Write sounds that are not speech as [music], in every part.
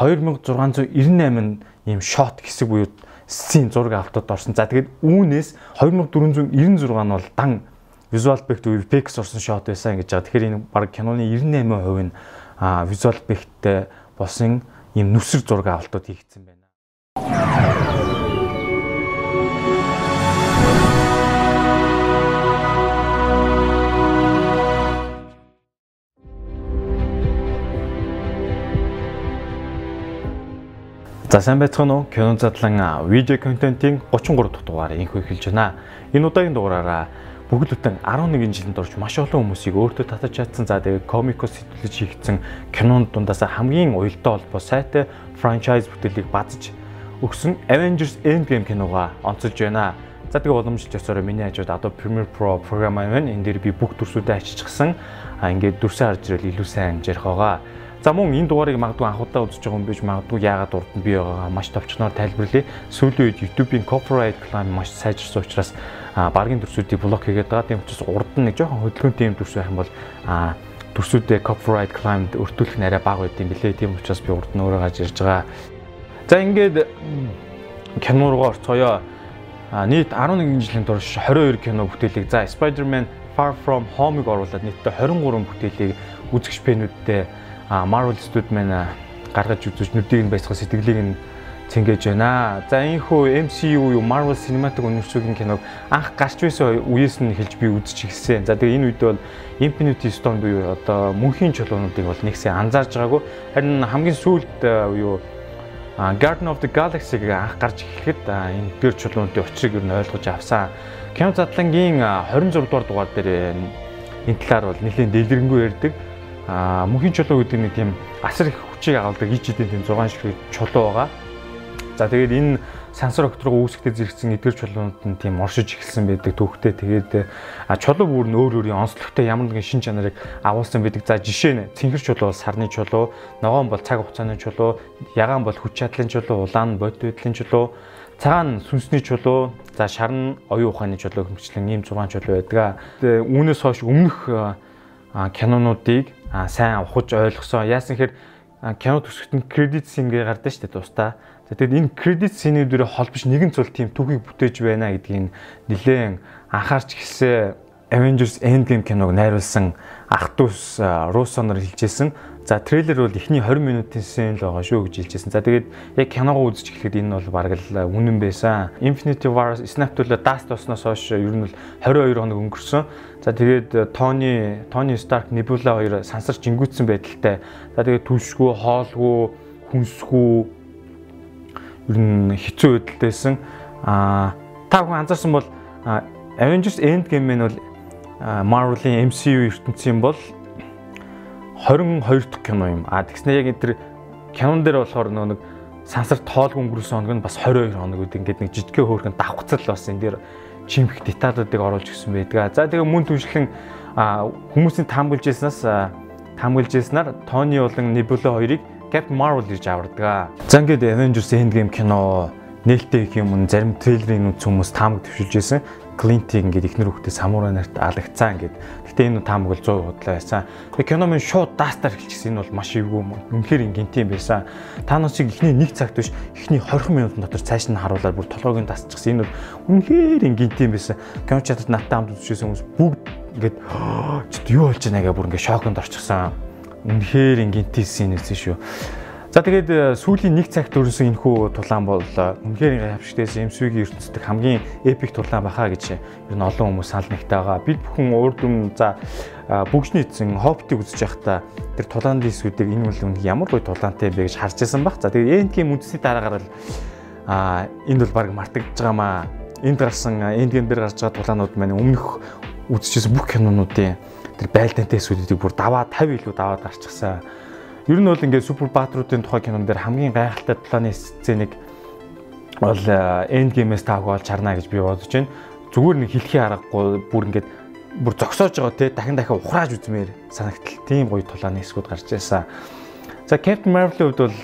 2698 ийм shot хэсэг буюу сцен зураг автод орсон. За тэгээд үүнээс 2496 нь бол дан visual effect үе PX орсон shot байсан гэж байгаа. Тэгэхээр энэ баг киноны 98% нь visual effect-тэй босон ийм нүсэр зураг авалтууд хийгдсэн байна. За сайн байцгаана уу? Кино задлан видео контентын 33 дахь дугаарыг инхүү эхэлж байна. Энэ удаагийн дугаараараа бүгд бүтэн 11 жилд орж маш олон хүмүүсийг өөртөө татаж чадсан. За тэгээ комикос сэтгэлж хийгдсэн кинонд дундаас хамгийн уялдаа холбоо сайтай франчайз бүтээлийг базж өгсөн Avengers Endgame киногаа онцолж байна. За тэгээ боломжтой ёсоор миний хажууд Adobe Premiere Pro програм байна. Энэ дээр би бүх дүрсүүдэд ачижчихсан. А ингээд дүрсээ харж ирэл илүү сайн амжирх байгаа. За мөн энэ дугаарыг магадгүй анхудаа үзэж байгаа юм биш магадгүй яагаад урд нь би байгаагаа маш товчноор тайлбарлая. Сүүлийн үед YouTube-ийн copyright claim маш сайжирсан учраас баргийн төрсүүдийг блок хийгээд байгаа. Тийм учраас урд нь нэг жоохон хөдөлгөөнтэй юм төрс байх юм бол төрсүүдээ copyright claim өртүүлэх нь арай бага байд юм билээ. Тийм учраас би урд нь өөрөө гаж ирж байгаа. За ингээд кино руу орцгоё. Нийт 11 жилийн турш 22 кино бүтээлийг за Spider-Man Far From Home-ыг оруулаад нийтдээ 23 бүтээлийг үзэгч фэнүүдтэй Marvel Studio маань гаргаж үзэж нүдийг нь байцгаа сэтгэлийг нь цэнгэж байна. За энэхүү MCU юу Marvel Cinematic Universe-ийн киног анх гарч байсан үеэс нь эхэлж би үзэж эхэлсэн. За тэгээ энэ үед бол Infinity Stone буюу одоо мөнхийн чулуунуудыг бол нэгсэн анзаарж байгаагүй. Харин хамгийн сүүлд юу Garden of the Galaxy-г анх гарч эхлэхэд энэ гэр чулуунуудын учрыг юу ойлгож авсан. Кино задлангийн 26 дугаар дугаар дээр энэ талаар бол нэлийн дэлгэрэнгүй ярьдаг аа мөнхийн чулуу гэдэг нэг тийм асар их хүчийг агуулдаг иж идийн тийм 6 шиг чулуу байгаа. За тэгээд энэ сансар окторгоо үүсгэхдээ зэрэгцсэн эдгэр чулуунууд нь тийм оршиж эхэлсэн байдаг төвхтэй тэгээд чулуу бүр нь өөр өөрийн онцлогтой ямар нэгэн шин чанарыг агуулсан байдаг. За жишээ нь цэнхэр чулуу бол сарны чулуу, ногоон бол цаг хугацааны чулуу, ягаан бол хүч чадлын чулуу, улаан бодит байдлын чулуу, цагаан сүнсний чулуу, за шар нь оюун ухааны чулуу хэмжлэн ийм 6 чулуу байдаг. Үүнээс хойш өмнөх кинонуудыг сайн ухаж ойлгосон. Яасан хэр кино төсөлт нь кредит син гээ гардаг шүү дээ тусдаа. Тэгээд энэ кредит синүүдээр холбож нэгэн цул тийм түүхийг бүтээж байна гэдгийг нэлээн анхаарч гисэн Avengers Endgame киног найруулсан ах дүүс Руссоноор хэлжсэн. За трейлер бол эхний 20 минутын сэн л байгаа шүү гэж хэлжсэн. За тэгээд яг киногоо үзэж эхлэхэд энэ бол бараг л үнэн байсан. Infinity War Snap төлөө Dust осноос хойш ер нь бол 22 хоног өнгөрсөн. За тэгээд Tony Tony Stark Nebula хоёр сансарч ингүүцсэн байдалтай. За тэгээд түлшгүй, хоолгүй, хүнсгүй ер нь хэцүү байдалтэйсэн. Аа та бүхэн анзаарсан бол Avengers Endgame нь бол Marvel-ийн MCU ертөнцийн бол 22 дахь кино юм. А тэгснэ яг тэр кинон дээр болохоор нэг сансар тоолгүй өнгөрсөн хоног нь бас 22 хоног үүд ингээд нэг жижигхэн хөөрхөн давхцал бас энэ дээр чимх деталуудыг оруулж гисэн байдаг. За тэгээ мөн түншлэн хүмүүсийн таамаглаж яснаас таамаглаж яснаар Тони болон Nebula хоёрыг Captain Marvel гэж авардаг. За ингээд Avengers Endgame кино нээлттэй их юм зарим трейлерын үз хүмүүс таамаг төвшилж байсан. Клинтиг ингээд ихнэр хүүхдээ самурай нарт алагцсан ингээд. Гэтэ энэ таамаг бол 100 худлаа байсан. Тэгээ кино минь шууд даастаар эхэлчихсэн. Энэ бол маш эвгүй юм. Үнэхээр гинти юм байсан. Та нарыг эхний 1 цагт биш эхний 20 минутын дотор цааш нь харуулаад бүр толгойг нь дасчихсан. Энэ бол үнэхээр гинти юм байсан. Кино чатад надтай хамт үзчихсэн хүмүүс бүгд ингээд [gasps] юу болж байна гээ бүр ингээд шоконд орчихсан. Үнэхээр гинти синээс шүү. За тэгээд э, сүүлийн нэг цагт өрнсөн энэхүү тулаан бол э, үнэхээр хавшигтээс MSV-ийн ертөнцийн хамгийн эпик тулаан баха гэж ер нь олон хүмүүс санал нэгтэй байгаа. Бид бүхэн урд өмнө за бүгжний эзэн Hobbit-ийг үзэж байхдаа тэр тулааны дисүүдийг энэ үл ямар гоё тулаантай бэ гэж харж байсан баг. За тэгээд Endgame үндсний дараагаар л а энд бол баг мартагдж байгаамаа. Энд гарсан Endgame дээр гарч байгаа тулаанууд маань өмнөх үзчихсэн бүх кинонуудын тэр байлдаантай эсүүдийг бүр даваа 50 илүү даваад гарчихсан Ер нь бол ингээд супер баатруудын тухай кинон дээр хамгийн гайхалтай планы сценийг бол энд геймээс таах бол чарна гэж би бодож байна. Зүгээр нэг хэлхий аргагүй бүр ингээд бүр зогсоож байгаа те дахин дахин ухрааж үзмээр санагтал тийм гоё тулааны хэсгүүд гарч байсан. За Captain Marvel-ийн хувьд бол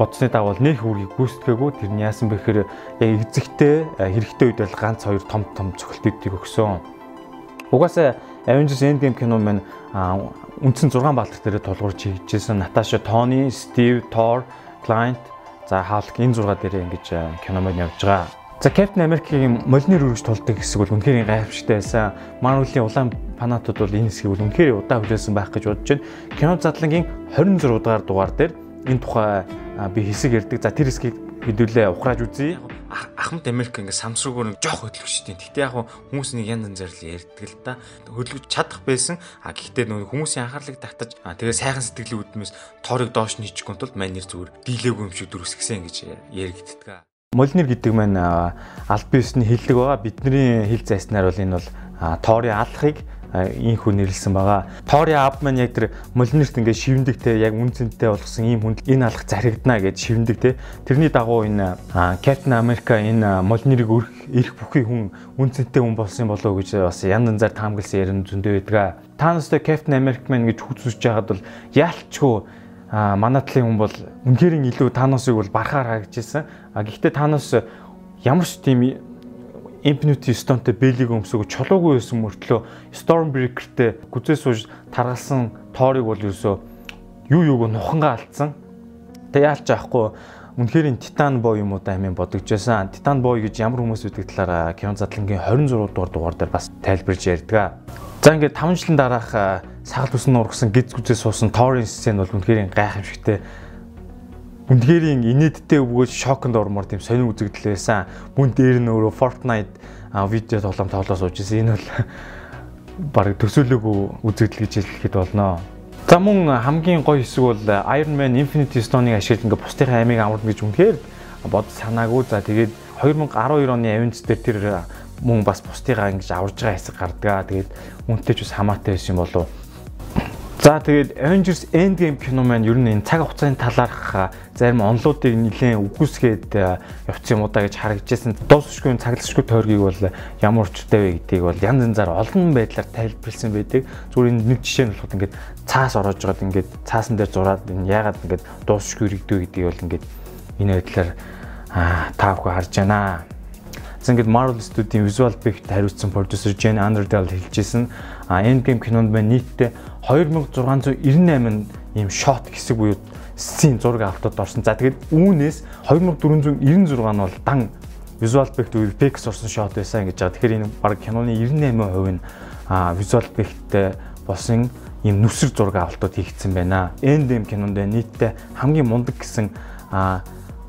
бодсны дагуу нэг хүргийг гүйцэтгээгүй тэр нь яасан бэ гэхээр яг эзэгтэй хэрэгтэй үед бол ганц хоёр том том цогцолтуудыг өгсөн. Угаасаа Avengers Endgame кино маань үндсэн 6 баалтрах дээр тулгуурч хийжсэн Наташа, Тони, Стив, Тор, Клайнт, за Халк энэ 6 дээр ингэж кино маань явж байгаа. За Captain America-гийн молнир өргөж тулдаг хэсэг бол үнэхээр гайхамшигтай байсан. Marvel-ийн улаан фанатууд бол энэ хэсгийг бол үнэхээр удаа хүлээсэн байх гэж бодож байна. Кино задлангийн 26 дугаар дугаар дээр энэ тухай би хэсэг ярьдаг. За тэр хэсгийг хэдүүлээ ухрааж үзье ахмад Америк ингээ самсруугаар нэг жоох хөдөлгөчтэй. Гэхдээ яг хүмүүс нэг янз янзаар л ярьдаг л да. Хөдөлгөж чадах байсан. А гэхдээ нөгөө хүмүүсийн анхаарлыг татаж тэгээ сайхан сэтгэлийн үдмээс тоорыг доош нь хийчихгүй тулд маань нэр зүгээр дийлээгүй юм шиг дүрсгсэн гэж яригддаг. Молнир гэдэг маань аль биесний хилдэг байгаа. Бидний хил зайснаар бол энэ бол тоорын алхахыг ийхүү нэрлсэн байгаа. Тори Абман яг тэр молнерт ингээд шивэндэгтэй яг үнцэнтэй болгосон ийм хүнд энэ алах зарагдана гэж шивэндэг те. Тэрний дагуу энэ Captain America энэ молнерийг өрх ирэх бүхий хүн үнцэнтэй хүн болсон болоо гэж бас янз янзаар таамагласан ярин зөндөө байдаг. Та настай Captain America мэн гэж хүсэж байгаад бол яалчгүй а манатлын хүн бол үнэхээр илүү Таносыг бол барахаар харагдажсэн. А гэхдээ Танос ямар ч тийм Infinity Stone-тэй Bailey-г өмсөг чулуугүй байсан мөртлөө Stormbreaker-тэй гүзээ сууж таргалсан тоорыг бол ерөөсөө юу юуг нухангаа алдсан. Тэг яалч аахгүй үнэхээр Titan Boy юм уу да хэмээн бодогч байсан. Titan Boy гэж ямар хүмүүс үүдэг талаараа Кион Задлангийн 26 дугаар дугаар дээр бас тайлбарж ярьдаг. За ингээд 5 жилийн дараах сагал бүсэн нургасан гиз гүзээ суусан Торын сцен бол үнэхээр гайхамшигтай Үнэхээр инээдтэй өвгөөж шоконд ормоор тийм сонир үзэгдэл байсан. Мөн дээр нь өөрөө Fortnite видео тоглоом тоглоо сууж ирсэн. Энэ бол [laughs] баг төсөөлөөгүй үзэгдэл гэж хэлэхэд болно. За мөн хамгийн гоё хэсэг бол Iron Man Infinity Stone-ыг ашиглаж ингээ бусдын аймыг амарна гэж үнэхээр бод санаагүй. За тэгээд 2012 оны Avengers дээр тэр мөн бас бусдыгаа ингэж аварж байгаа хэсэг гардаг. Тэгээд үнтэй ч бас хамаатай байсан юм болов За тэгээд Avengers Endgame кино маань ер нь энэ цаг хугацааны талаарх зарим онлуудыг нэлээд үгүйсгээд явцсан юм удаа гэж харагдажсэн. Дуусшгүй цаглашгүй тойргийг бол ямар учиртай вэ гэдгийг бол янз янзаар олон байдлаар тайлбарлсан байдаг. Зүгээр энэ нэг жишээ нь болоход ингээд цаас ороож байгаад ингээд цаасан дээр зураад энэ яагаад ингээд дуусшгүй иргэдүү гэдгийг бол ингээд энэ байдлаар та бүхэн харж байна. За ингээд Marvel Studio-ийн visual effect хариуцсан продюсер Jen Underdale хэлжсэн. Endgame кинонд маань нийтдээ 2698 ийм shot хэсэг буюу сцен зураг автод орсон. За тэгээд үүнээс 2496 нь бол дан visual effect үйл PX орсон shot байсан гэж байгаа. Тэгэхээр энэ баг киноны 98% нь visual effect болсон ийм нүсэр зураг авалтууд хийгдсэн байна. Endgame кинонд нийтдээ хамгийн мундаг гэсэн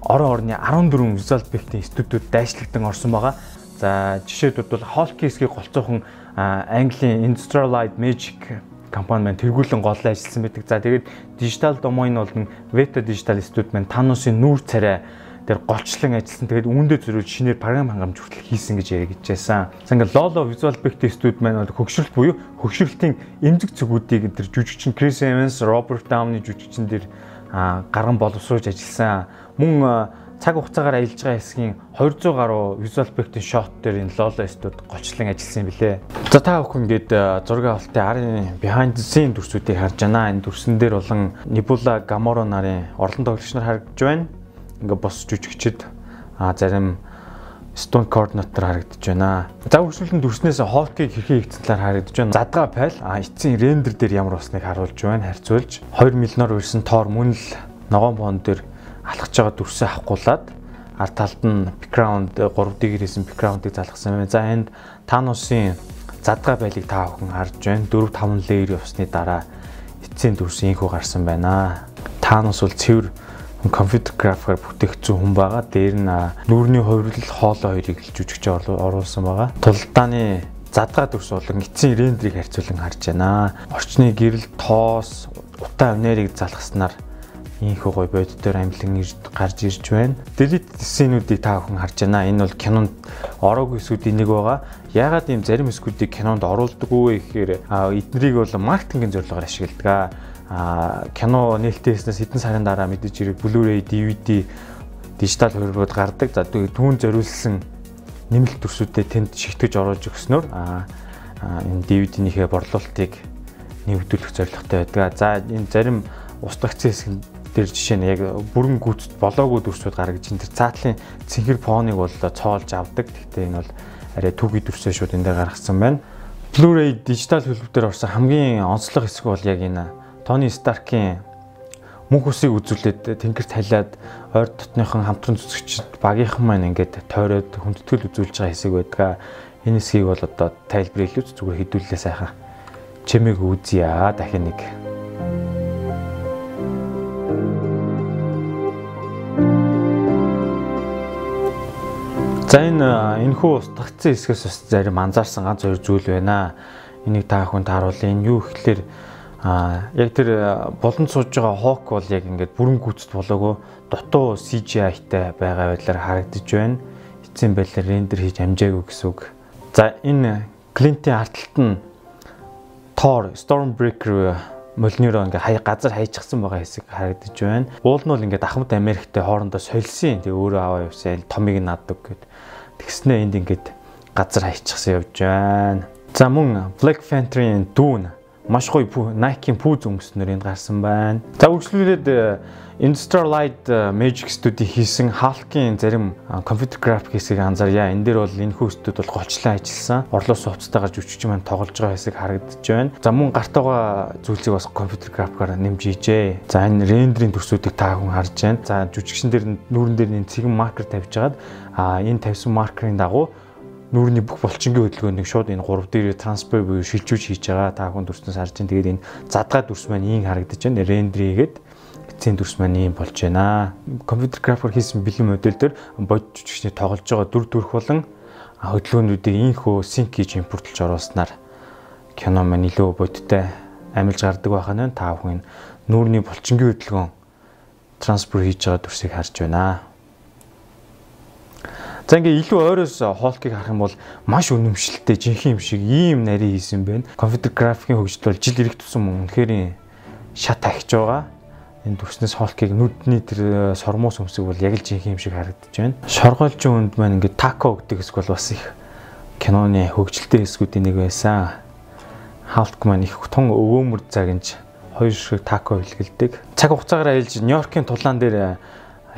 орон орны 14 visual effect-ийн студиуд дайшлагдсан орсон байгаа. За жишээлбэл бол Hawkeye-ийг голцоохон Английн Industrial Light Magic компани маань тэргүүлэн гол ажилласан байдаг. За тэгээд Digital Domain бол Veta Digital Studio маань Thanos-ын нүүр царай дээр голчлон ажилласан. Тэгээд үүндээ зөрүүл шинээр програм хангамж хүртэл хийсэн гэж яригдчихсан. За ингээд Lolo Visual Effects Studio маань бол хөгшрөлт буюу хөгшрөлтийн эмзэг цэгүүдийг тэр жүжигчин Chris Evans, Robert Downey жүжигчин дээр гарган боловсруулж ажилласан. Мөн цаг хугацаагаар аялж байгаа хэсгийн 200 гаруй visual effect-ийн shot дээр энэ Lolo Studio голчлон ажилласан юм билээ. За та бүхэн ингээд зураг авалтын арын behind the scene дүрсүүдийг харж байна. Энэ дүрсэн дээр болон Nebula Gamora нарын орлон тоглогч нар харагдж байна. Ингээд бос жүжигчд а зарим Stone coordinator харагдаж байна. За үргэлжлүүлэн дүрснээс Hawk-ийг хэрхэн хийгдсэн талаар харагдаж байна. Задгаа файл а эцсийн рендер дээр ямар усныг харуулж байна. Харьцуулж 2 миллионоор үрсэн тоор мөн л ногоон боон дээр алхаж байгаа дүрсээ авахгуулаад ард талд нь background 3D гэрээсэн background-ыг залгасан байна. За энд Thanos-ийн задгаа байлыг та бүхэн харж байна. 4 5 layer явсны дараа эцсийн дүрс инхүү гарсан байна. Thanos бол цэвэр компьютер графикаар бүтээгдсэн хүн байгаа. Дээр нь нүүрний хувирлал хоолой хоёрыг л жүжигч оруулсан байгаа. Тулдааны задгаа дүрс болон эцсийн рендерийг харьцуулан харж байна. Орчны гэрэл тоос утаа өнөрийг залгаснаар ийхүү гой бодит дээр амлан гарч ирж байна. Delete сценүүдийг та бүхэн харж байна. Энэ бол кинонд ороогүй хэсгүүдийн нэг байгаа. Яагаад ийм зарим хэсгүүдийг кинонд оруулдаг вэ гэхээр эднэрийг бол маркетингийн зорилгоор ашигладаг. А кино нээлттэйснээс хэдэн сарын дараа мэдээж хэрэг Blu-ray, DVD, дижитал хувирбууд гардаг. За түүн зориулсан нэмэлт төрсүүдэд тэнд шигтгэж оруулж өгснөөр а энэ DVD-нийхээ борлуулалтыг нэгдүүлэх зорилготой байдаг. За энэ зарим устгагц хэсэг дээр жишээ нь яг бүрэн гүйцэд болоогүй дүрсүүд гаргаж ин тэр цаатлын цэнхэр фоныг бол цоолж авдаг. Гэхдээ энэ бол арай түүхий дүрсээ шууд энэ дээр гаргасан байна. Blu-ray дижитал хөлбөр дээр орсон хамгийн онцлог хэсэг бол яг энэ Тони Старкийн мөнх усыг үзүүлээд тэнгэр талиад ойр дотныхон хамтран зүсгчд багийнхан маань ингээд тойроод хүндэтгэл үзүүлж байгаа хэсэг байдаг. Энэ хэсгийг бол одоо тайлбар илүү зүгээр хэдүүлээ сайхан. Чимээг үзье аа дахин нэг. За энэ энэхүү устгацсан хэсгээс бас зарим анзаарсан ганц хоёр зүйл байна. Энийг та бүхэнд харуулъя. Энэ юу гэхэлэр а яг тэр болон сууж байгаа хок бол яг ингээд бүрэн гүйцэд болоогүй дутуу CGI-тай байгаа байдлаар харагдаж байна. Эцсийн байдлаар рендер хийж амжаагүй гэсэн үг. За энэ Clint-ийн арталт нь Thor Stormbreaker молниро ингээ хай газар хайчихсан байгаа хэсэг харагдаж байна. Уул нь бол ингээд Ахмад Америктэй хоорондоо солисон. Тэгээ өөрөө аваа явсан. Томиг наддаг гэд. Тэгснээ энд ингээд газар хайчихсан явж байна. За мөн Black Panther-ийн дүүн маш гоё Nike-ийн пүүз өнгөснөр энд гарсан байна. За үргэлжлүүлээд э, Industrial Light э, Magic Studio хийсэн Hulk-ийн зарим компьютер график хэсгийг анзаарья. Энэ дээр бол энэ хүү студ бол голчлон ажилласан. Орлоо сувцтай гарч жүжигч маань тоглож байгаа хэсэг харагдаж байна. За мөн гарт байгаа зүйлсийг бас компьютер графикаар нэмж хийжээ. За энэ рендерийн төрсүүдийг та хүн харж байна. За жүжигчэн дээр нүүрэн дээр энэ цэгэн маркер тавьж агаад а энэ тавьсан маркерын дагуу нүүрний бүх булчингийн хөдөлгөөнийг шууд энэ 3 дээр трансфер буюу шилжүүлж хийж байгаа. Та хүн дүрснээс харж байна. Тэгээд энэ задгаа дүрс маань ийн харагдаж байна. Рендер хийгээд эцсийн дүрс маань ийм болж байна. Компьютер графикаар хийсэн бэлэн модель дээр бодит жүжигчний тоглож байгаа дүр төрх болон хөдөлгөөнүүдийг инхөө синк хийж импортлж оруулснаар кино маань илүү бодиттой амилж гардаг байх нь та бүхэн нүүрний булчингийн хөдөлгөөн трансфер хийж байгаа дүрсийг харж байна. За ингээ илүү ойроос хоолкийг харах юм бол маш үнэмшилтэй жинхэнэ юм шиг ийм нарийн хийсэн байна. Компьютер графикийн хөгжил бол жил ирэх тусам үнэхээр шат ахиж байгаа. Энэ дүрснээс хоолкийг нүдний тэр сормоос өмсөг бол яг л жинхэнэ юм шиг харагдаж байна. Шоргоолжин үнд маань ингээ тако гэдэг хэсэг бол бас их киноны хөгжилтэй хэсгүүдийн нэг байсан. Халк маань их тун өвөөмөр загинж хоёр шиг тако бэлгэлдэг. Цаг хугацаагаар айлж Нью-Йоркийн тулаан дээр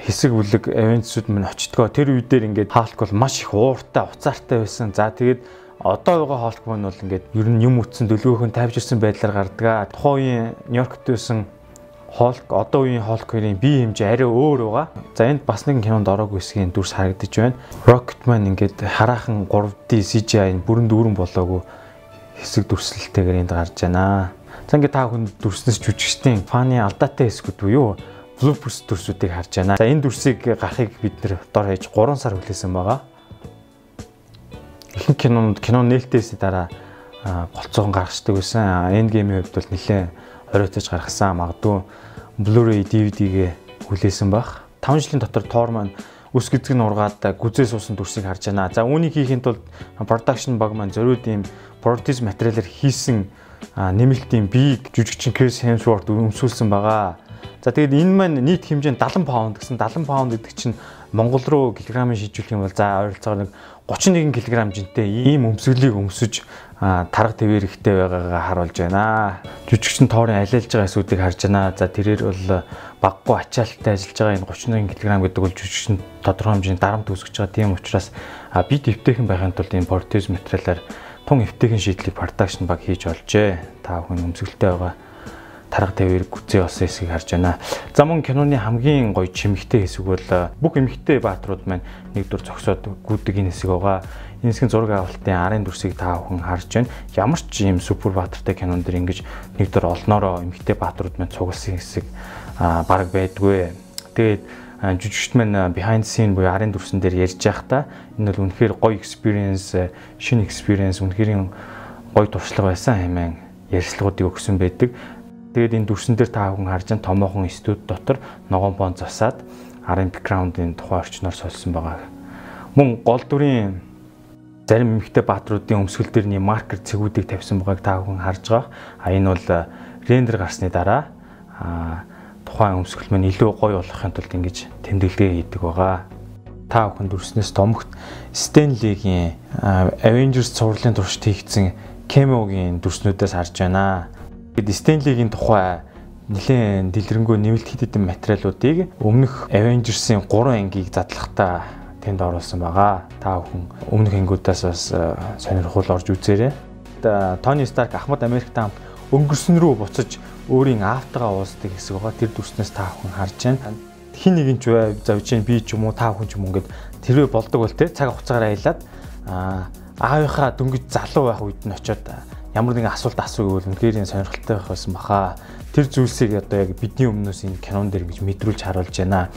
хэсэг бүлэг авенцүүд минь очтгоо тэр үе дээр ингээд хаалт бол маш их ууртай уцаартай байсан. За тэгээд одоо байгаа хаалт маань бол ингээд ер нь юм утсан дөлгөөхөн тавьж ирсэн байдлаар гардаг. Тухайн үеийн Нью-Йоркт байсан Холк одоо үеийн Холк-ийн бие хэмжээ арай өөр байгаа. За энд бас нэгэн кинонд ороогүй хэсгийн дүрс харагдаж байна. Rocketman ингээд хараахан 3D CGI бүрэн дүүрэн болоогүй хэсэг дүрслэлтэйгээр энд гарч байна. За ингээд та хүн дүрснээс жүжигчдийн фаны алдаатай хэсгүүд буюу блупперс дүрсүүдийг харж байна. За энэ дүрсийг гарахыг бид нэр дор хаяж 3 сар хүлээсэн байгаа. Ихэнх кинонд кино нээлтээс дараа голцоон гаргацдаг байсан. End game-ийн хувьд бол нэлээд оройтож гаргасан. Магадгүй Blu-ray DVD-гээ хүлээсэн баг. 5 жилийн дотор Thor маань үс гизэг нь ургаад гүзээ суусан дүрсийг харж байна. За үүнийг хийхэд тулд production баг маань зориуд ийм protez материалаар хийсэн нэмэлтийн биеийг жүжигчин Chris Hemsworth өмсүүлсэн байгаа. За тэгээд энэ маань нийт хэмжээ нь 70 паунд гэсэн 70 паунд гэдэг чинь Монгол руу килограмын шийдвэрлэх юм бол за ойролцоогоор нэг 31 кг жинтэй ийм өмсгөлийг өмсөж тарга твэр ихтэй байгаагаа харуулж байна. Жүжигчин тоорын алиалж байгаа эсүүдийг харж байна. За тэрээр бол баггүй ачаалттай ажиллаж байгаа энэ 31 кг гэдэг бол жүжигчин тодорхой хэмжээний дарамт үүсгэж байгаа. Тийм учраас би дэвтэйхэн байхын тулд энэ портез материалаар тун эвтэйхэн шийдлийг production баг хийж олжээ. Та бүхэн өмсгөлтэй байгаа тарга тавир гүцээ болсон хэсгийг харж байна. За мөн киноны хамгийн гоё чимэгтэй хэсэг бол бүх эмэгтэй бааtruуд маань нэгдүгээр зогсоод гүдэг энэ хэсэг байгаа. Энэ хэсгийн зураг авалтын арын дүрсийг та бүхэн харж байна. Ямар ч юм супер баатартай кинон дэр ингэж нэгдүгээр олноороо эмэгтэй бааtruуд маань цугласан хэсэг баг байдгүй. Тэгээд жүжигчт маань behind scene буюу арын дүрсэн дээр ярьж байхдаа энэ бол үнэхээр гоё experience, шинэ experience үнэхээр гоё туршлага байсан хэмээн ярьцлагуудыг өгсөн байдаг. Тэгээд энэ дүрсэн дээр та бүхэн харж байгаа томоохон студ дотор ногоон бон засаад арын бэкграундын тухай орчноор сольсон байгаа. Мөн гол дүрийн зарим эмэгтэй баатруудын өмсгөл дээр нэг маркер цэгүүдийг тавьсан байгааг та бүхэн харж байгаа. А энэ бол рендер гарсны дараа тухайн өмсгөл маань илүү гоё болохын тулд ингэж тэмдэглэгээ хийдэг байгаа. Та бүхэн дүрснээс томогт Stanley-гийн Avengers цувралын туршид хийгдсэн Cameo-гийн дүрснүүдээс харж байна. Гэт Стенлигийн тухай нэлээд дэлгэрэнгүй нэмэлт хэд хэдэн материалуудыг өмнөх Avengers-ийн 3 ангийг задлахтаа тэнд оруулсан байгаа. Та бүхэн өмнөх ангиудаас бас э, сонирхол орж үзээрэй. Тони Старк Ахмад Америктай хамт өнгөрсөн рүү буцаж өөрийн аавтайгаа уулздаг хэсэг байгаа. Тэр дүрснээс та бүхэн харж байна. Хин нэгэн ч бай завж чинь би ч юм уу та бүхэн ч юм ингээд тэрвээ болдог бол те цаг хугацаагаар аялаад аавынхаа дөнгөж залуу байх үед нь очиод ямар нэгэн асуулт асууг гэвэл үнэхээр сонирхолтой байх байсан баха. Тэр зүйлсийг одоо яг бидний өмнөөс энэ кинон дээр ингэж мэдрүүлж харуулж байна.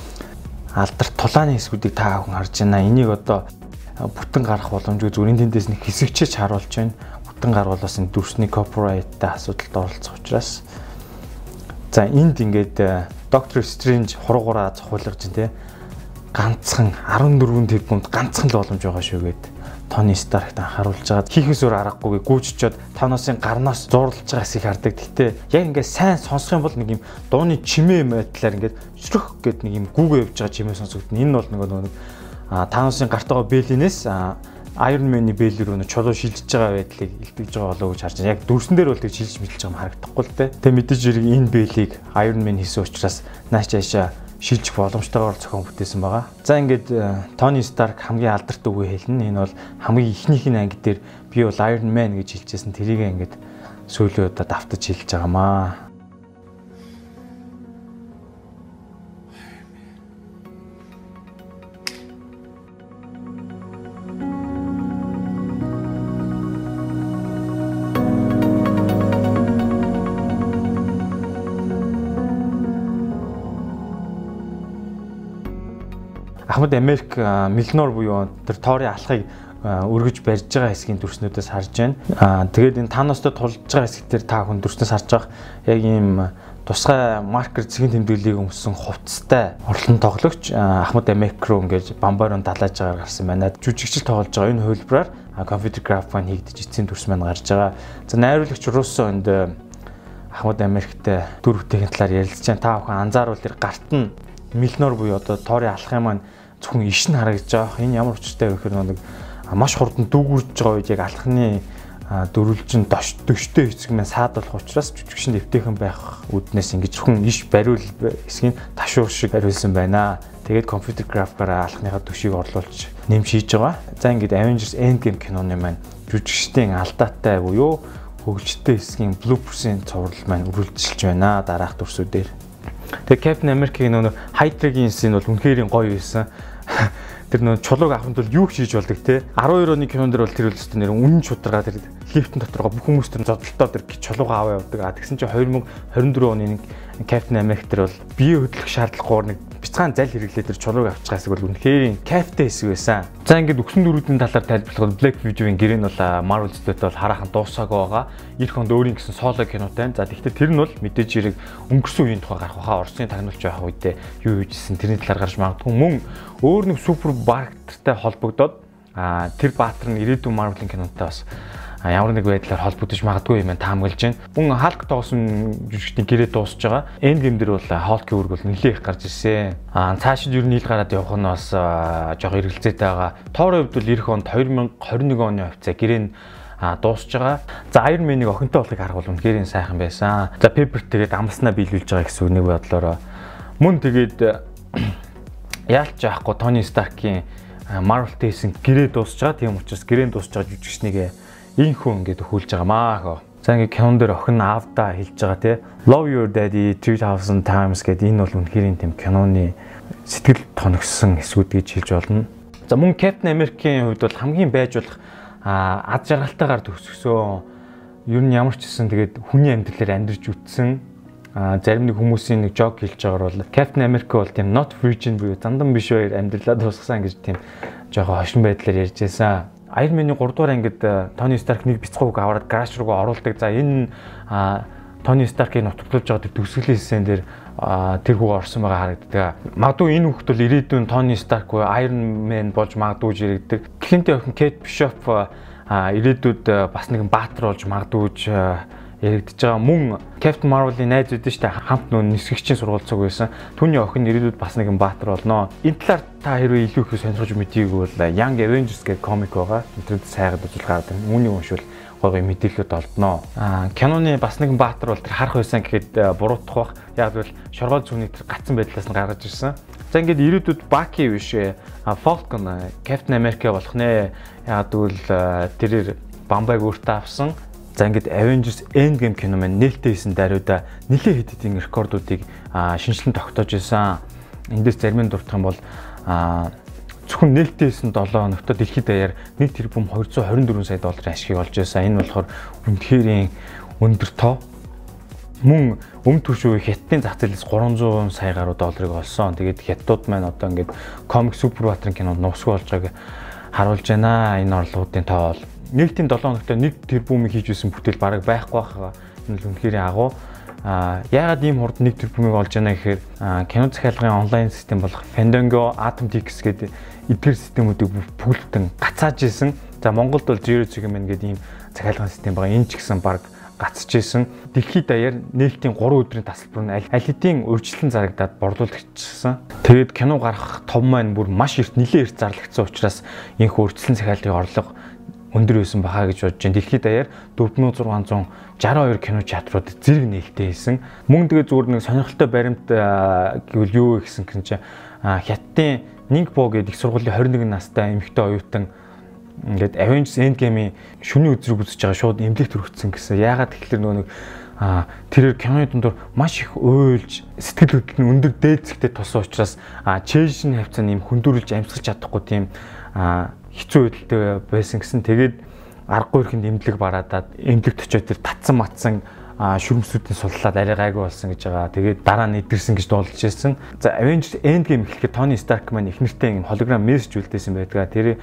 Алдарт тулааны хэсгүүдийг та бүхэн харж байна. Энийг одоо бүтэн гарах боломжгүй зүгээр тэндээс нэг хэсэгчэж харуулж байна. Бүтэн гарвал бас энэ дүрсний копирайттай асуудалд оролцох учраас за энд ингээд доктор Стрэндж хуруугаараа зохиолгож байна те ганцхан 14 тэрбумд ганцхан л боломж байгаа шүү гэд Тони Старкт анхааруулж байгаад хийхээс өөр аргагүйгээ гүйччихэд Таносын гарнаас зурлаж байгаас их хардаг. Гэтэ яг ингээд сайн сонсох юм бол нэг юм дууны чимээ байдлаар ингээд шүрх гэд нэг юм гүүгээ явж байгаа чимээ сонсогдно. Энэ бол нөгөө нэг Таносын гартагаа бэлинээс Iron Man-ы бэлэр рүү чулуу шилжиж байгаа байдлыг илтгэж байгаа болоо гэж харж байна. Яг дүрсэн дээр бол тэг шилж мэлж байгаа юм харагдахгүй л дээ. Тэг мэдээж хэрэг энэ бэлийг Iron Man хийсэн учраас нааш чаашаа шилжих боломжтойгоор зохион бүтээсэн байгаа. За ингээд Тони Старк хамгийн алдарт үгээ хэлнэ. Энэ бол хамгийн ихнийх нь анги дээр би бол Iron Man гэж хэлжсэн. Тэрийг ингээд сүүлийн удаа давтаж хэлж байгаамаа. Ахмад Америк Милнор буюу тэр Тори алхахыг өргөж барьж байгаа хэсгийн дүрснүүдээс харж байна. Тэгээд энэ таностой тулж байгаа хэсгээр та хүн дүрснээс харж байгаа яг ийм тусгай маркер цэгийн тэмдэглэлийг өмсөн хувцастай орлон тоглогч Ахмад Америк руу ингээд бамбарон далааж байгаа гарсан байна. Жүжигчл тоглож байгаа энэ хөлбраар компьютер график хийгдэж эцсийн дүрс маань гарч байгаа. За найруулагч Руссо энд Ахмад Америктэй дөрвтэйгийн талаар ярилцж байна. Та бүхэн анзааруул тэр гарт нь Милнор буюу одоо Тори алхах юм маань зөвхөн иш нь харагдаж байгаа. Энэ ямар учиртай вэ гэхээр нэг маш хурдан дүүгүрж байгаа үед яг алхны дөрвөлжин дош дөштэй эцэг маань саадуулах учраас жүжигчин дэвтэйхэн байх үднээс ингэж зөвхөн иш бариул эсгийн ташуур шиг бариулсан байна. Тэгээд компьютер графикаараа алхныхаа төшийг орлуулж нэм шийдж байгаа. За ингэж Avengers Endgame киноны маань жүжигчдийн алдаатай буюу хөгжилтэй хэсгийн блуперсийн цуврал маань үргэлжилж байна дараах дүрсүүдээр. Тэгээ Captain America-ийн нөгөө Hydra-гийн сцен бол үнэхээр гоё байсан. [laughs] Тэр нөгөө чулууг авахын тулд юу хийж болдог те 12 оны кинон дэр бол тэр үл өстө нэр үнэн чударга тэр лифтэн доторгоо бүх хүмүүс тэр зодтолтоо тэр чулуугаа аваа явдаг. А тэгсэн чинь 2024 оны Captain America тэр бол бие хөдлөх шаардлагагүйгээр нэг бяцхан зал хэрэглээд тэр чулууг авчих хэсэг бол үнэхээр кайфтай хэсэг байсан. За ингээд өгсөн дөрүүдийн талаар тайлбарлахад Black Widow-ийн гэрээ нь бол Marvel Studios бол хараахан дуусаагүй байгаа. Ирэх онд өөрийн гэсэн соло кинотай. За тэгэхээр тэр нь бол мэдээж хэрэг өнгөрсөн үеийн тухай гарах баха. Орсны тагнуулч байх үедээ юу хийжсэн тэрний талаар гарч магадгүй мөн өөр нэг супер баатартай холбогдоод тэр баатар нь ирээдүйн Marvel-ийн кинонтой бас ямар нэг байдлаар холбогдож магадгүй юм таамаглаж байна. Мөн Халк тоосон жүжигчдийн гэрээ дуусж байгаа. Энд гейм дээр бол Халкийн үүрэг бол нэлээд их гарч ирсэн. Аа цаашид ер нь ил гараад явах нь бас жоох эргэлзээтэй байгаа. Тоорын хувьд бол эх онд 2021 оны хувьцаа гэрээ нь а дуусж байгаа. За Iron Man-ыг охинтой болохыг харгуул үнэхээр сайхан байсан. За Pepper тэгээд амлснаа биелүүлж байгаа гэсэн нэг бодлороо мөн тэгээд [clears throat] яалч яахгүй Tony Stark-ийн Marvel-тэй хийсэн гэрээ дуусж байгаа. Тийм учраас гэрээ дуусж байгаа жүжигчнийг ийхүү ингээд өхүүлж байгаамаа хөө. За ингээд кинон дээр охин аавдаа хэлж байгаа те Love Your Daddy 3000 times гэдэг энэ бол үнэхээр тийм киноны сэтгэл тоногсон эсвүүд гэж хэлж болно. За мөн Captain America-ийн хувьд бол хамгийн байж болох ад жаргалтайгаар төгсгсөн ер нь ямар ч гэсэн тэгээд хүний амьдралаар амьдарч үтсэн зарим нэг хүмүүсийн нэг жок хэлж байгаагаар бол Captain America бол тийм not virgin буюу зандан биш баяр амьдралаа дуусгасан гэж тийм жоохон хошин байдлаар ярьж байсан. Iron Man-ы 3 дугаар ангид Тони Старк нэг бяцхан үг аваад гараж руугаа оруулдаг. За энэ Тони Старкийг нутагтуулж байгаа төгсгөлийн хэсэн дээр тэр хүүг орсон байгаа харагддаг. Магадгүй энэ хүүхд бол ирээдүйн Тони Старк буюу Iron Man болж магадгүй яригддаг. Клинтийн охин Kate Bishop ирээдүйд бас нэгэн баатар болж магадгүй яригдж байгаа мөн Captain Marvel-ийн найз үүдэн штэ хамт нөө нисгэгчийн сургууль цуг байсан. Түүний охин ирээдүйд бас нэгэн баатар болно. Энэ талаар та хэрвээ илүү их сонирхож мэдгийг бол Young Avengers гэх комик байгаа. Интернет сайгаад үзүүл гараад байна. Үүнийг уншвал гой гой мэдээлэлүүд олдноо. Аа киноны бас нэгэн баатар бол тэр харах байсан гэхэд буруутах бах. Яг л шоргоол зүүний тэр гацсан байдлаас нь гаргаж ирсэн. За ингээд ирээдүйд Баки биш Falcon Captain America болох нэ. Яг тэгвэл тэрээр Бамбайг өөртөө авсан За ингээд Avengers Endgame кино маань нээлттэй хийсэн даруйда нэлээд хэд хэдийн рекордуудыг шинжилэн тогтоож исэн. Эндээс зарим нь дурдах юм бол зөвхөн нээлттэй хийсэн 7 хоногт дэлхийд даяар 1 тэрбум 224 сая долларын ашгийг олж байсан. Энэ болохоор үнэхээр өндөр тоо. Мөн өмнө түвшүү хятадын зах зээлээс 300 сая гаруй долларыг олсон. Тэгээд хятадууд маань одоо ингээд комик супербатрын кинонд нусгүй болж байгааг харуулж байна. Энэ орлогуудын тоо бол нийтийн 7 хоногт 1 тэрбум хийж исэн бүтээл бараг байхгүй байгаа. Энэ л үнэхээр агуу. А яагаад ийм хурд 1 тэрбумыг олж яана гэхээр кино захиалгын онлайн систем болох Fandango, AtomTix гэдэг эдгээр системүүдийг бүгэлдэн гацааж исэн. За Монголд бол Zero Segment гэдэг ийм захиалгын систем байгаа. Энэ ч гэсэн баг гацж исэн. Дэлхийд даяар нээлтийн 3 өдрийн тасалбар нь аль хэдийн урьдчилан зарагдаад борлуулагдчихсан. Тэгээд кино гарах том маань бүр маш эрт нэлээд эрт зарлагдсан учраас энэхүү урьдчилан захиалгын орлого өндөр байсан бахаа гэж бодож байна. Дэлхийд даяар 4662 кино театрууд зэрэг нээлттэй хийсэн. Мөн тэгээ зүгээр нэг сонирхолтой баримт гэвэл юу вэ гэсэн чинь хятадын Нингбо гэдэг их сургуулийн 21 настай эмэгтэй оюутан ингээд Avengers Endgame-ийн шүний үзрэг үзэж байгаа шууд эмнэлэгт өргөцсөн гэсэн. Яагаад тэгэхээр нөгөө нэг а тэрээр киноны дундор маш их уйлж сэтгэл хөдлөл нь өндөр дээдсэгтэй тусан учраас а чэйшн хавцаа нэм хүндүрлж амьсгаж чадахгүй тийм а хэцүү байдалтай байсан гэсэн. Тэгээд аргагүй ихэнд эмнэлэг бараадаад эмнэлэгт очиод тэр татсан матсан шүрмсүүдийн суллаад арай гайгүй болсон гэж байгаа. Тэгээд дараа нь идэрсэн гэж дуулж ирсэн. За Avengers Endgame эхлэхэд Tony Stark маань их нэртэй юм холограм мессеж үлдээсэн байдгаа. Тэр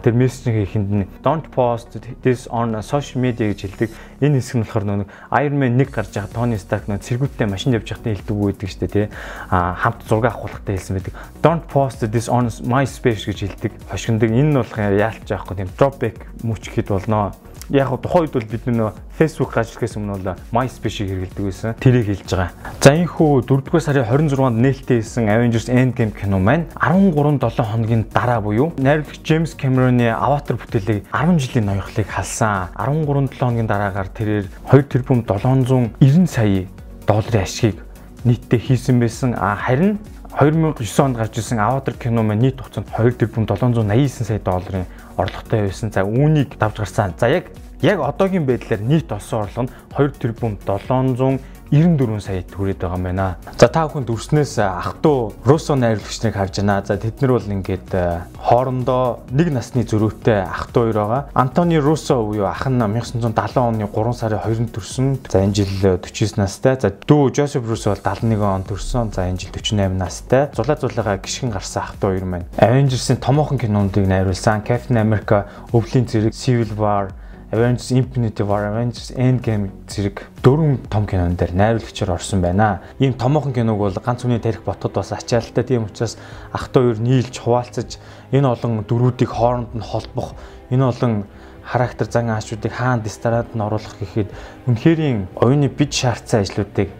тэр мессежийн ихэнд нь don't post this on social media гэж хэлдэг. Энэ хэсэг нь болохоор нэг Iron Man 1 гарч байгаа Tony Stark нэг цэргүүдтэй машин явж байхдаа хэлдэг үү гэдэг штэ тий. Хамт зураг авахлахтай хэлсэн байдаг. Don't post this on my space гэж хэлдэг. Хошигндаг. Энэ нь болох яалтж байхгүй тийм dropback мөч гэхэд болноо яг үед бол бид нөө Facebook гажлахээс өмнө бол MySpace-ийг хэрэглэдэг байсан. Тэрийг хэлж байгаа. За энэ хүү 4-р сарын 26-нд нээлттэй хийсэн Avengers Endgame кино маань 13-7 хоногийн дараа буюу найруулагч James Cameron-ы Avatar бүтээлийг 10 жилийн ноёхлыг халсан. 13-7 хоногийн дараагаар тэрээр 2 тэрбум 790 сая долларын ашгийг нийтдээ хийсэн байсан. А харин 2009 онд гарч ирсэн Avatar кино маань нийт хугацаанд 2 тэрбум 789 сая долларын орлоготой байсан. За үүнийг давж гарсан. За яг яг одоогийн байдлаар нийт олсон орлого нь 2 тэрбум 700 94 сая хүрээд байгаа юм байна. За та бүхэнд өрснөөс ах トゥ Русо найруулагчныг харж байна. За тэд нар бол ингээд хоорондоо нэг насны зөрүүтэй ах トゥ хоёр байгаа. Антони Русо буюу ах нь 1970 оны 3 сарын 2-нд төрсөн. За энэ жил 49 настай. За дүү Жозеф Русо бол 71 он төрсөн. За энэ жил 48 настай. Зулаа зулаагаа гიშгэн гарсан ах トゥ хоёр маань Avengers-ийн томоохон кинонуудыг найруулсан. Captain America, Өвлийн зэрэг, Civil War Avengers Infinity War, Avengers Endgame зэрэг дөрвөн том кинон дээр найруулагчаар орсон байна. Ийм томоохон киног бол ганц хүний тарих ботод бас ачаалттай. Тийм учраас ах トゥ хоёр нийлж хуваалцаж энэ олон дөрүүдийг хооронд нь холбох, энэ олон характер зан аашуудыг хаана дистараад нь оруулах гэхэд үнэхэрийн оюуны бид шаардсан ажлуудыг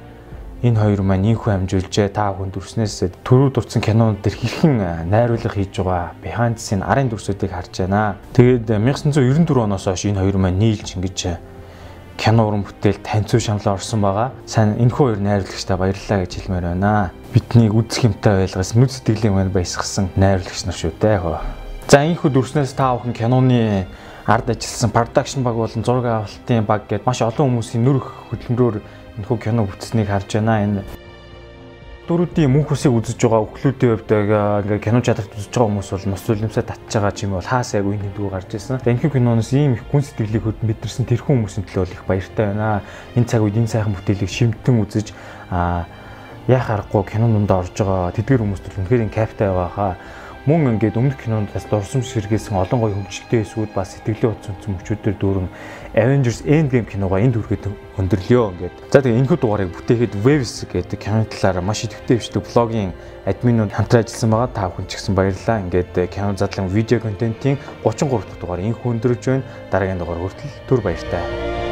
энэ хоёр маань инхүү амжуулжээ. Та хүн дүрснээс төрөө дурдсан кинонууд төр хэрхэн найруулга хийж байгаа behind the scene арын дүрсүүдийг харж байна. Тэгээд 1994 оноос хойш энэ хоёр маань нийлж ингэж кино уран бүтээл танцуу шамлаа орсон байгаа. Сайн энэхүү хоёр найруулагчтай баярлалаа гэж хэлмээр байна. Бидний үзэх юмтай байлгаас нүд сэтгэлийн маань баясгасан найруулагч нар шүү дээ. За энэхүү дүрснээс та бүхэн киноны ард ажилласан production баг болон зураг авалтын баг гэдээ маш олон хүмүүсийн нүрх хөдөлмөрөөр энэхүү кино бүтснийг харж байна. Энэ дөрүүдийн мөнх усыг үзэж байгаа өхлүүдийн хувьд ингээ кино чадрт үзэж байгаа хүмүүс бол мос үлэмсээ татж байгаа юм бол хаас яг үн тэмдгүү гарч ирсэн. Энэхүү киноноос ийм их гүн сэтгэлийг хөд мэдэрсэн тэрхүү хүмүүсийн төлөө их баяртай байна. Энэ цаг үед энэ сайхан бүтээлийг шимтэн үзэж аа яах аргагүй кинонд орж байгаа тэдгэр хүмүүс төл үнэхээр каптай байгаа хаа мөн ингээд өмнөх кинондаас дурсамж сэргээсэн олон гоё хөгжилтэй эсвүүд бас сэтгэлээ утсан үтсэн мөчүүдээр дүүрэн Avengers Endgame киногоо энд хүргээд өндөрлөө ингээд. За тэгээ энэхүү дугаарыг бүтээхэд Waves гэдэг киноны талаар маш идэвхтэй бичдэг блогийн админууд хамтран ажилласан байгаа. Та бүхэн ч гэсэн баярлалаа. Ингээд кино задлан видео контентын 33 дахь дугаар энэхүү өндөрлж байна. Дараагийн дугаар хүртэл түр баяртай.